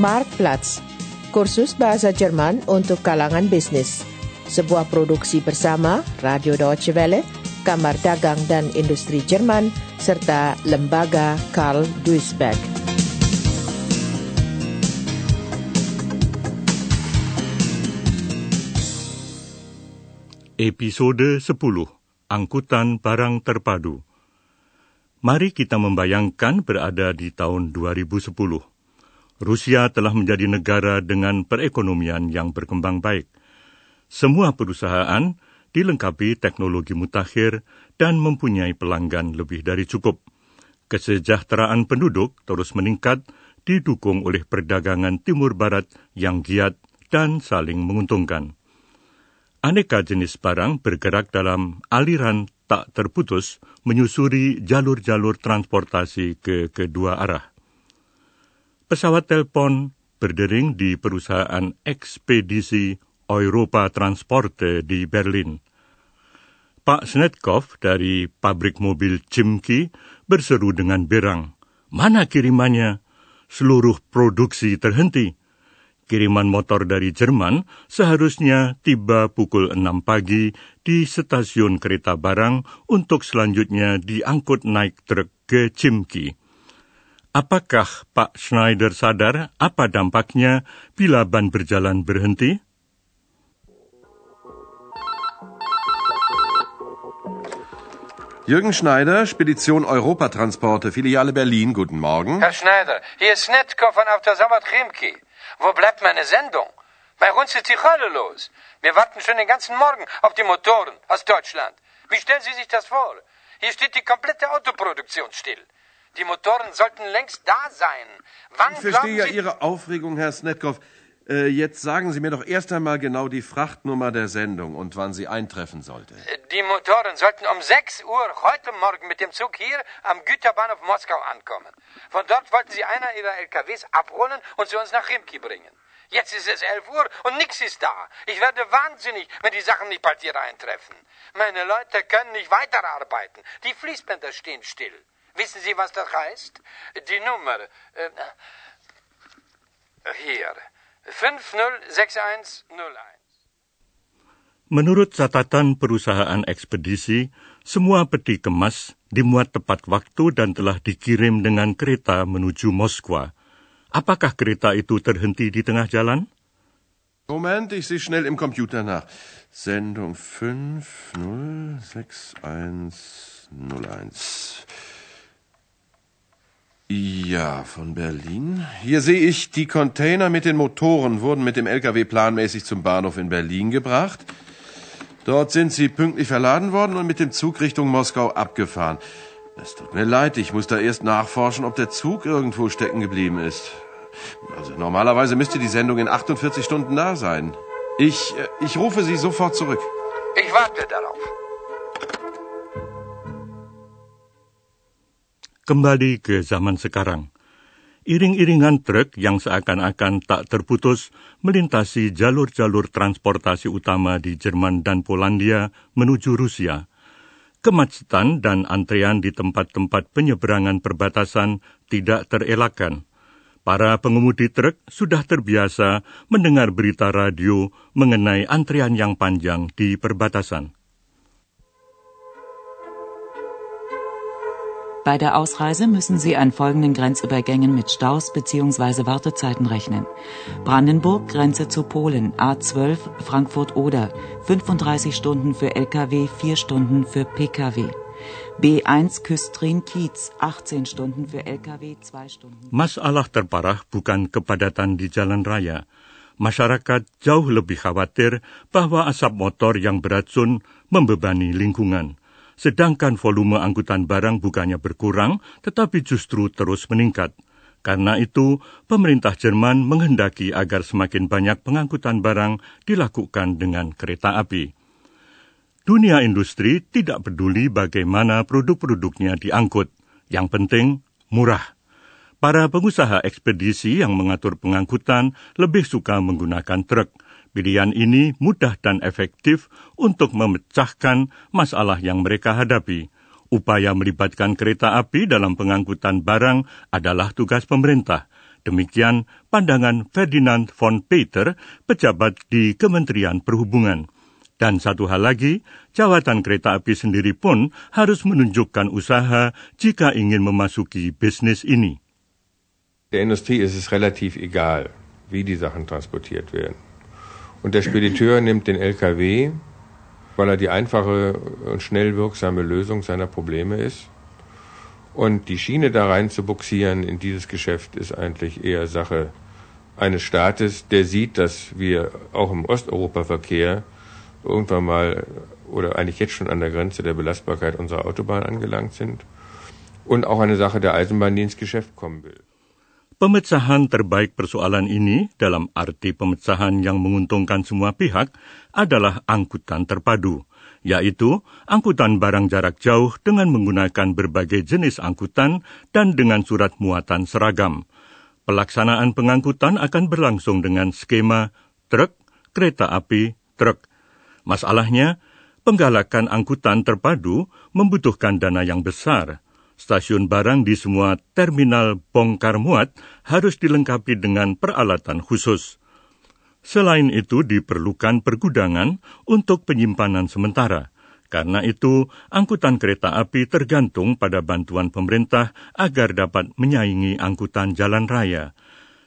Marktplatz, kursus bahasa Jerman untuk kalangan bisnis. Sebuah produksi bersama Radio Deutsche Welle, Kamar Dagang dan Industri Jerman, serta Lembaga Karl Duisberg. Episode 10 Angkutan Barang Terpadu Mari kita membayangkan berada di tahun 2010. Rusia telah menjadi negara dengan perekonomian yang berkembang baik. Semua perusahaan dilengkapi teknologi mutakhir dan mempunyai pelanggan lebih dari cukup. Kesejahteraan penduduk terus meningkat didukung oleh perdagangan timur barat yang giat dan saling menguntungkan. Aneka jenis barang bergerak dalam aliran tak terputus menyusuri jalur-jalur transportasi ke kedua arah. Pesawat telepon berdering di perusahaan ekspedisi Europa Transporte di Berlin. Pak Snetkov dari pabrik mobil Chimki berseru dengan berang, Mana kirimannya? Seluruh produksi terhenti kiriman motor dari Jerman seharusnya tiba pukul 6 pagi di stasiun kereta barang untuk selanjutnya diangkut naik truk ke Cimki. Apakah Pak Schneider sadar apa dampaknya bila ban berjalan berhenti? Jürgen Schneider, Spedition Europatransporte, Filiale Berlin. Guten Morgen. Herr Schneider, hier ist Netko von auf der Sauer Chemki. Wo bleibt meine Sendung? Bei uns ist die Hölle los. Wir warten schon den ganzen Morgen auf die Motoren aus Deutschland. Wie stellen Sie sich das vor? Hier steht die komplette Autoproduktion still. Die Motoren sollten längst da sein. Wann ich verstehe ja Sie Ihre Aufregung, Herr Snetkov. Äh, jetzt sagen Sie mir doch erst einmal genau die Frachtnummer der Sendung und wann sie eintreffen sollte. Die Motoren sollten um 6 Uhr heute Morgen mit dem Zug hier am Güterbahnhof Moskau ankommen. Von dort wollten sie einer ihrer LKWs abholen und zu uns nach Rimki bringen. Jetzt ist es 11 Uhr und nichts ist da. Ich werde wahnsinnig, wenn die Sachen nicht bald hier eintreffen. Meine Leute können nicht weiterarbeiten. Die Fließbänder stehen still. Wissen Sie, was das heißt? Die Nummer. Äh, hier. 506101. Menurut catatan perusahaan ekspedisi, semua peti kemas dimuat tepat waktu dan telah dikirim dengan kereta menuju Moskwa. Apakah kereta itu terhenti di tengah jalan? Moment, ich sehe schnell im Computer nach. Sendung 506101. Ja, von Berlin. Hier sehe ich, die Container mit den Motoren wurden mit dem LKW planmäßig zum Bahnhof in Berlin gebracht. Dort sind sie pünktlich verladen worden und mit dem Zug Richtung Moskau abgefahren. Es tut mir leid, ich muss da erst nachforschen, ob der Zug irgendwo stecken geblieben ist. Also normalerweise müsste die Sendung in 48 Stunden da sein. Ich, äh, ich rufe Sie sofort zurück. Ich warte darauf. Kembali ke zaman sekarang. Iring-iringan truk yang seakan-akan tak terputus melintasi jalur-jalur transportasi utama di Jerman dan Polandia menuju Rusia. Kemacetan dan antrean di tempat-tempat penyeberangan perbatasan tidak terelakkan. Para pengemudi truk sudah terbiasa mendengar berita radio mengenai antrean yang panjang di perbatasan. Bei der Ausreise müssen Sie an folgenden Grenzübergängen mit Staus bzw. Wartezeiten rechnen. Brandenburg, Grenze zu Polen, A12, Frankfurt-Oder, 35 Stunden für Lkw, 4 Stunden für Pkw. B1 Küstrin-Kiez, 18 Stunden für Lkw, 2 Stunden. Masalah terparah bukan kepadatan di jalan raya. Masyarakat jauh lebih khawatir bahwa asap motor yang beracun membebani lingkungan sedangkan volume angkutan barang bukannya berkurang, tetapi justru terus meningkat. Karena itu, pemerintah Jerman menghendaki agar semakin banyak pengangkutan barang dilakukan dengan kereta api. Dunia industri tidak peduli bagaimana produk-produknya diangkut. Yang penting, murah. Para pengusaha ekspedisi yang mengatur pengangkutan lebih suka menggunakan truk Pilihan ini mudah dan efektif untuk memecahkan masalah yang mereka hadapi. Upaya melibatkan kereta api dalam pengangkutan barang adalah tugas pemerintah, Demikian pandangan Ferdinand von Peter, pejabat di Kementerian Perhubungan. Dan satu hal lagi, jawatan kereta api sendiri pun harus menunjukkan usaha jika ingin memasuki bisnis ini. Der Industrie ist es relativ egal, wie die Sachen transportiert werden. Und der Spediteur nimmt den LKW, weil er die einfache und schnell wirksame Lösung seiner Probleme ist. Und die Schiene da rein zu buxieren in dieses Geschäft ist eigentlich eher Sache eines Staates, der sieht, dass wir auch im Osteuropa-Verkehr irgendwann mal oder eigentlich jetzt schon an der Grenze der Belastbarkeit unserer Autobahn angelangt sind und auch eine Sache der Eisenbahn, die ins Geschäft kommen will. Pemecahan terbaik persoalan ini dalam arti pemecahan yang menguntungkan semua pihak adalah angkutan terpadu, yaitu angkutan barang jarak jauh dengan menggunakan berbagai jenis angkutan dan dengan surat muatan seragam. Pelaksanaan pengangkutan akan berlangsung dengan skema truk, kereta api, truk, Masalahnya, penggalakan angkutan terpadu membutuhkan dana yang besar. Stasiun barang di semua terminal bongkar muat harus dilengkapi dengan peralatan khusus. Selain itu, diperlukan pergudangan untuk penyimpanan sementara. Karena itu, angkutan kereta api tergantung pada bantuan pemerintah agar dapat menyaingi angkutan jalan raya.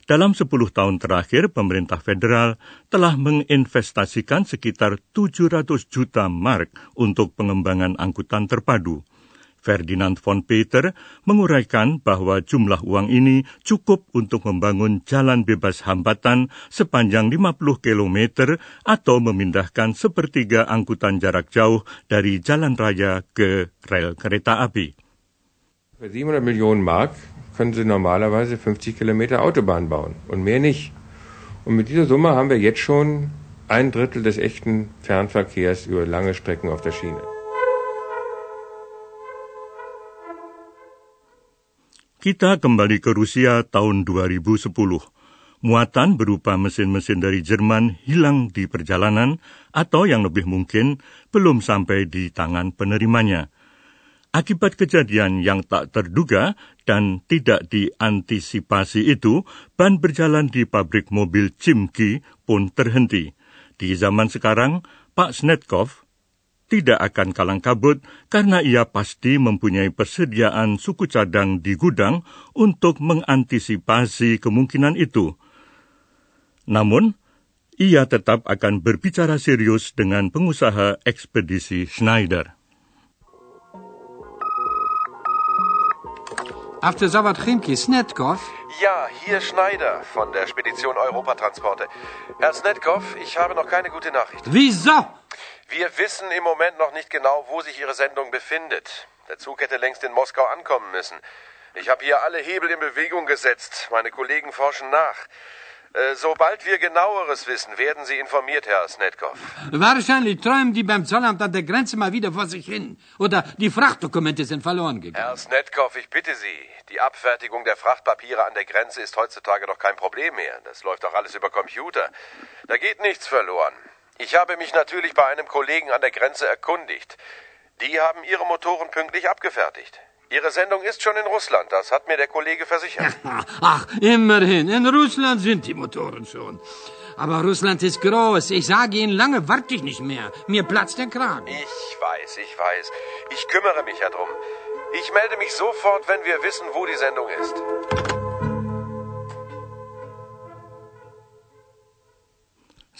Dalam 10 tahun terakhir, pemerintah federal telah menginvestasikan sekitar 700 juta mark untuk pengembangan angkutan terpadu. Ferdinand von Peter menguraikan bahwa jumlah uang ini cukup untuk membangun jalan bebas hambatan sepanjang 50 km atau memindahkan sepertiga angkutan jarak jauh dari jalan raya ke rel kereta api. 700 Millionen Mark können sie normalerweise 50 Kilometer Autobahn bauen und mehr nicht. Und mit dieser Summe haben wir jetzt schon ein Drittel des echten Fernverkehrs über lange Strecken auf der Schiene. Kita kembali ke Rusia tahun 2010. Muatan berupa mesin-mesin dari Jerman hilang di perjalanan atau yang lebih mungkin belum sampai di tangan penerimanya. Akibat kejadian yang tak terduga dan tidak diantisipasi itu, ban berjalan di pabrik mobil Chimki pun terhenti. Di zaman sekarang, Pak Snetkov tidak akan kalang kabut karena ia pasti mempunyai persediaan suku cadang di gudang untuk mengantisipasi kemungkinan itu. Namun, ia tetap akan berbicara serius dengan pengusaha ekspedisi Schneider. After Savat Chimki, Snetkov? Ja, hier Schneider von der Spedition Europatransporte. Herr Snetkov, ich habe noch keine gute Nachricht. Wieso? Wir wissen im Moment noch nicht genau, wo sich Ihre Sendung befindet. Der Zug hätte längst in Moskau ankommen müssen. Ich habe hier alle Hebel in Bewegung gesetzt. Meine Kollegen forschen nach. Äh, sobald wir genaueres wissen, werden Sie informiert, Herr Snetkov. Wahrscheinlich träumen die beim Zollamt an der Grenze mal wieder vor sich hin. Oder die Frachtdokumente sind verloren gegangen. Herr Snetkov, ich bitte Sie. Die Abfertigung der Frachtpapiere an der Grenze ist heutzutage doch kein Problem mehr. Das läuft doch alles über Computer. Da geht nichts verloren. Ich habe mich natürlich bei einem Kollegen an der Grenze erkundigt. Die haben ihre Motoren pünktlich abgefertigt. Ihre Sendung ist schon in Russland, das hat mir der Kollege versichert. Ach, immerhin, in Russland sind die Motoren schon. Aber Russland ist groß. Ich sage Ihnen, lange warte ich nicht mehr. Mir platzt der Kragen. Ich weiß, ich weiß. Ich kümmere mich ja drum. Ich melde mich sofort, wenn wir wissen, wo die Sendung ist.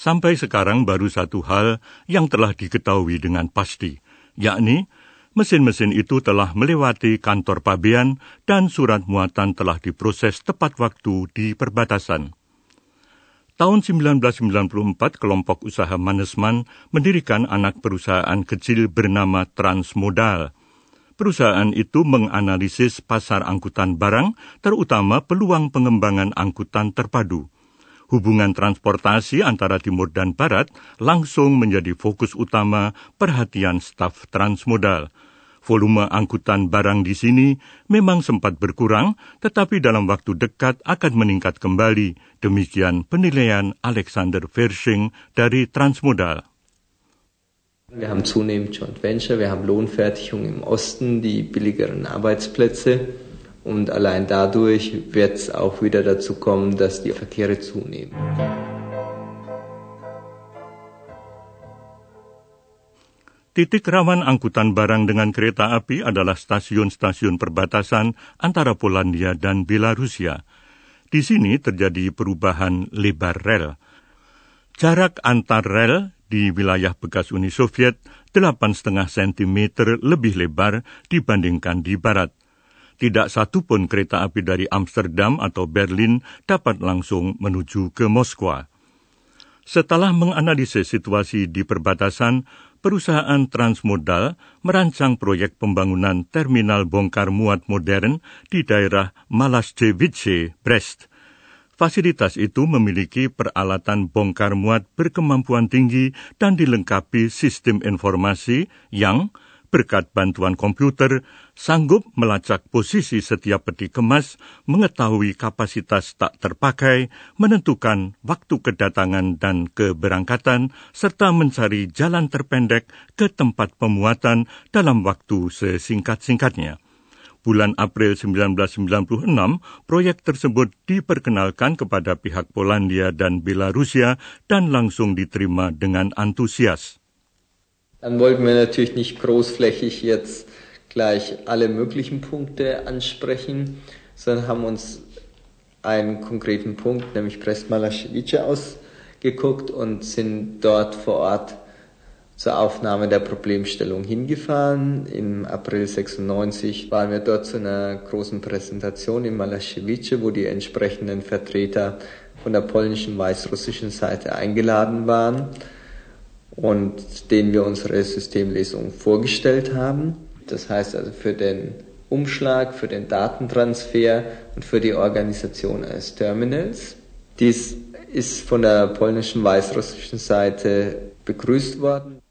Sampai sekarang baru satu hal yang telah diketahui dengan pasti, yakni mesin-mesin itu telah melewati kantor pabean dan surat muatan telah diproses tepat waktu di perbatasan. Tahun 1994, kelompok usaha Manesman mendirikan anak perusahaan kecil bernama Transmodal. Perusahaan itu menganalisis pasar angkutan barang, terutama peluang pengembangan angkutan terpadu. Hubungan transportasi antara timur dan barat langsung menjadi fokus utama perhatian staf Transmodal – volume angkutan barang di sini memang sempat berkurang, tetapi dalam waktu dekat akan meningkat kembali. Demikian penilaian Alexander Versching dari Transmodal. Wir haben zunehmend Joint Venture, wir haben Lohnfertigung im Osten, die billigeren Arbeitsplätze Und allein dadurch wird es auch wieder dazu kommen, dass die Verkehre zunehmen. Titik rawan angkutan barang dengan kereta api adalah stasiun-stasiun perbatasan antara Polandia dan Belarusia. Di sini terjadi perubahan lebar rel. Jarak antar rel di wilayah bekas Uni Soviet 8,5 cm lebih lebar dibandingkan di barat. Tidak satu pun kereta api dari Amsterdam atau Berlin dapat langsung menuju ke Moskwa. Setelah menganalisis situasi di perbatasan, perusahaan transmodal merancang proyek pembangunan terminal bongkar muat modern di daerah Malasjevice, Brest. Fasilitas itu memiliki peralatan bongkar muat berkemampuan tinggi dan dilengkapi sistem informasi yang berkat bantuan komputer, sanggup melacak posisi setiap peti kemas, mengetahui kapasitas tak terpakai, menentukan waktu kedatangan dan keberangkatan, serta mencari jalan terpendek ke tempat pemuatan dalam waktu sesingkat-singkatnya. Bulan April 1996, proyek tersebut diperkenalkan kepada pihak Polandia dan Belarusia dan langsung diterima dengan antusias. Dann wollten wir natürlich nicht großflächig jetzt gleich alle möglichen Punkte ansprechen, sondern haben uns einen konkreten Punkt, nämlich Brest-Malaschewice, ausgeguckt und sind dort vor Ort zur Aufnahme der Problemstellung hingefahren. Im April 96 waren wir dort zu einer großen Präsentation in Malaschewice, wo die entsprechenden Vertreter von der polnischen weißrussischen Seite eingeladen waren und denen wir unsere Systemlesung vorgestellt haben. Das heißt also für den Umschlag, für den Datentransfer und für die Organisation eines Terminals. Dies ist von der polnischen weißrussischen Seite begrüßt worden.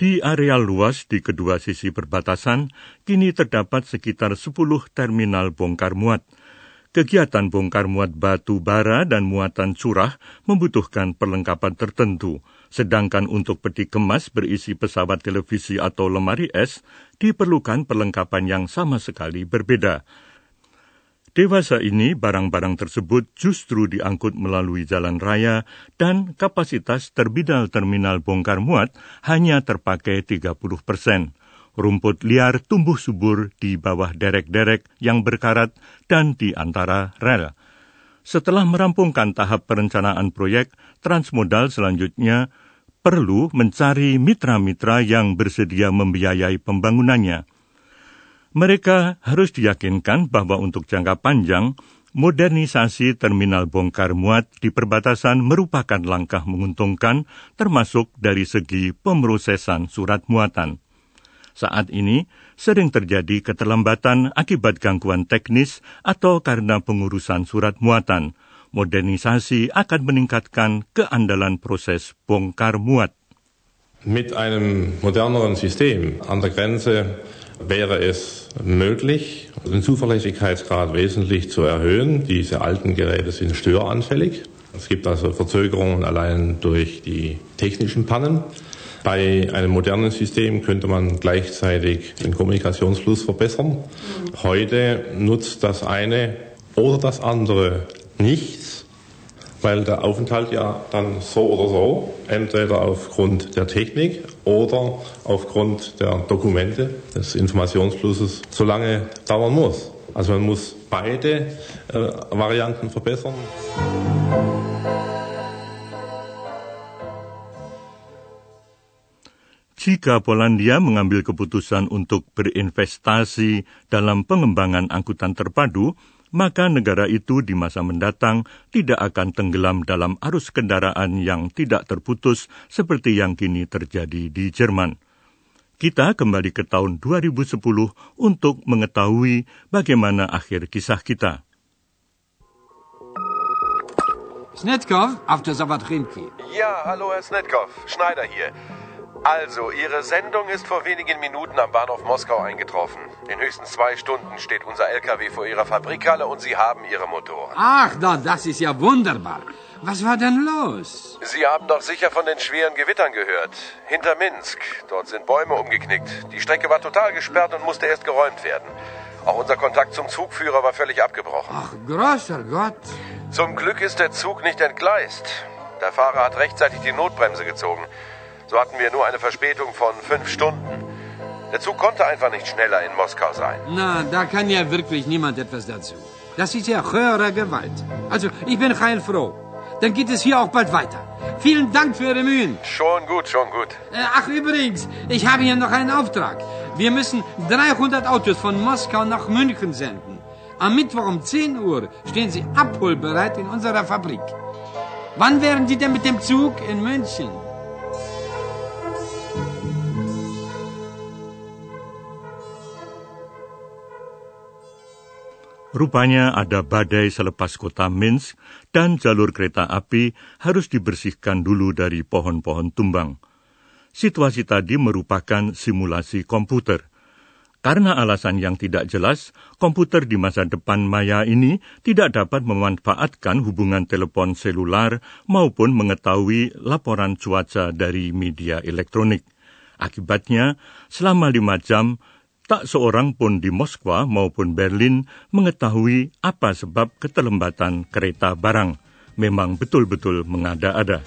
Di areal luas di kedua sisi perbatasan, kini terdapat sekitar 10 terminal bongkar muat – Kegiatan bongkar muat batu bara dan muatan curah membutuhkan perlengkapan tertentu, sedangkan untuk peti kemas berisi pesawat televisi atau lemari es diperlukan perlengkapan yang sama sekali berbeda. Dewasa ini barang-barang tersebut justru diangkut melalui jalan raya dan kapasitas terbidal terminal bongkar muat hanya terpakai 30 persen rumput liar tumbuh subur di bawah derek-derek yang berkarat dan di antara rel. Setelah merampungkan tahap perencanaan proyek, Transmodal selanjutnya perlu mencari mitra-mitra yang bersedia membiayai pembangunannya. Mereka harus diyakinkan bahwa untuk jangka panjang, modernisasi terminal bongkar muat di perbatasan merupakan langkah menguntungkan termasuk dari segi pemrosesan surat muatan. Saat ini sering terjadi keterlambatan akibat gangguan teknis atau karena pengurusan surat muatan. Modernisasi akan meningkatkan keandalan proses bongkar muat. Mit einem moderneren System an der Grenze wäre es möglich, den Zuverlässigkeitsgrad wesentlich zu erhöhen. Diese alten Geräte sind störanfällig. Es gibt also Verzögerungen allein durch die technischen Pannen. Bei einem modernen System könnte man gleichzeitig den Kommunikationsfluss verbessern. Heute nutzt das eine oder das andere nichts, weil der Aufenthalt ja dann so oder so, entweder aufgrund der Technik oder aufgrund der Dokumente des Informationsflusses, so lange dauern muss. Also man muss beide äh, Varianten verbessern. Jika Polandia mengambil keputusan untuk berinvestasi dalam pengembangan angkutan terpadu, maka negara itu di masa mendatang tidak akan tenggelam dalam arus kendaraan yang tidak terputus seperti yang kini terjadi di Jerman. Kita kembali ke tahun 2010 untuk mengetahui bagaimana akhir kisah kita. Snetkov, auf der Savatrinki. Ja, hallo Herr Snetkov, Schneider hier. Also, Ihre Sendung ist vor wenigen Minuten am Bahnhof Moskau eingetroffen. In höchstens zwei Stunden steht unser LKW vor Ihrer Fabrikhalle und Sie haben Ihre Motoren. Ach, na, das ist ja wunderbar. Was war denn los? Sie haben doch sicher von den schweren Gewittern gehört. Hinter Minsk. Dort sind Bäume umgeknickt. Die Strecke war total gesperrt und musste erst geräumt werden. Auch unser Kontakt zum Zugführer war völlig abgebrochen. Ach, großer Gott. Zum Glück ist der Zug nicht entgleist. Der Fahrer hat rechtzeitig die Notbremse gezogen. So hatten wir nur eine Verspätung von fünf Stunden. Der Zug konnte einfach nicht schneller in Moskau sein. Na, da kann ja wirklich niemand etwas dazu. Das ist ja höhere Gewalt. Also, ich bin heilfroh. Dann geht es hier auch bald weiter. Vielen Dank für Ihre Mühen. Schon gut, schon gut. Äh, ach, übrigens, ich habe hier noch einen Auftrag. Wir müssen 300 Autos von Moskau nach München senden. Am Mittwoch um 10 Uhr stehen sie abholbereit in unserer Fabrik. Wann wären Sie denn mit dem Zug in München? Rupanya ada badai selepas kota Minsk dan jalur kereta api harus dibersihkan dulu dari pohon-pohon tumbang. Situasi tadi merupakan simulasi komputer. Karena alasan yang tidak jelas, komputer di masa depan maya ini tidak dapat memanfaatkan hubungan telepon selular maupun mengetahui laporan cuaca dari media elektronik. Akibatnya, selama lima jam, tak seorang pun di Moskwa maupun Berlin mengetahui apa sebab keterlambatan kereta barang. Memang betul-betul mengada-ada.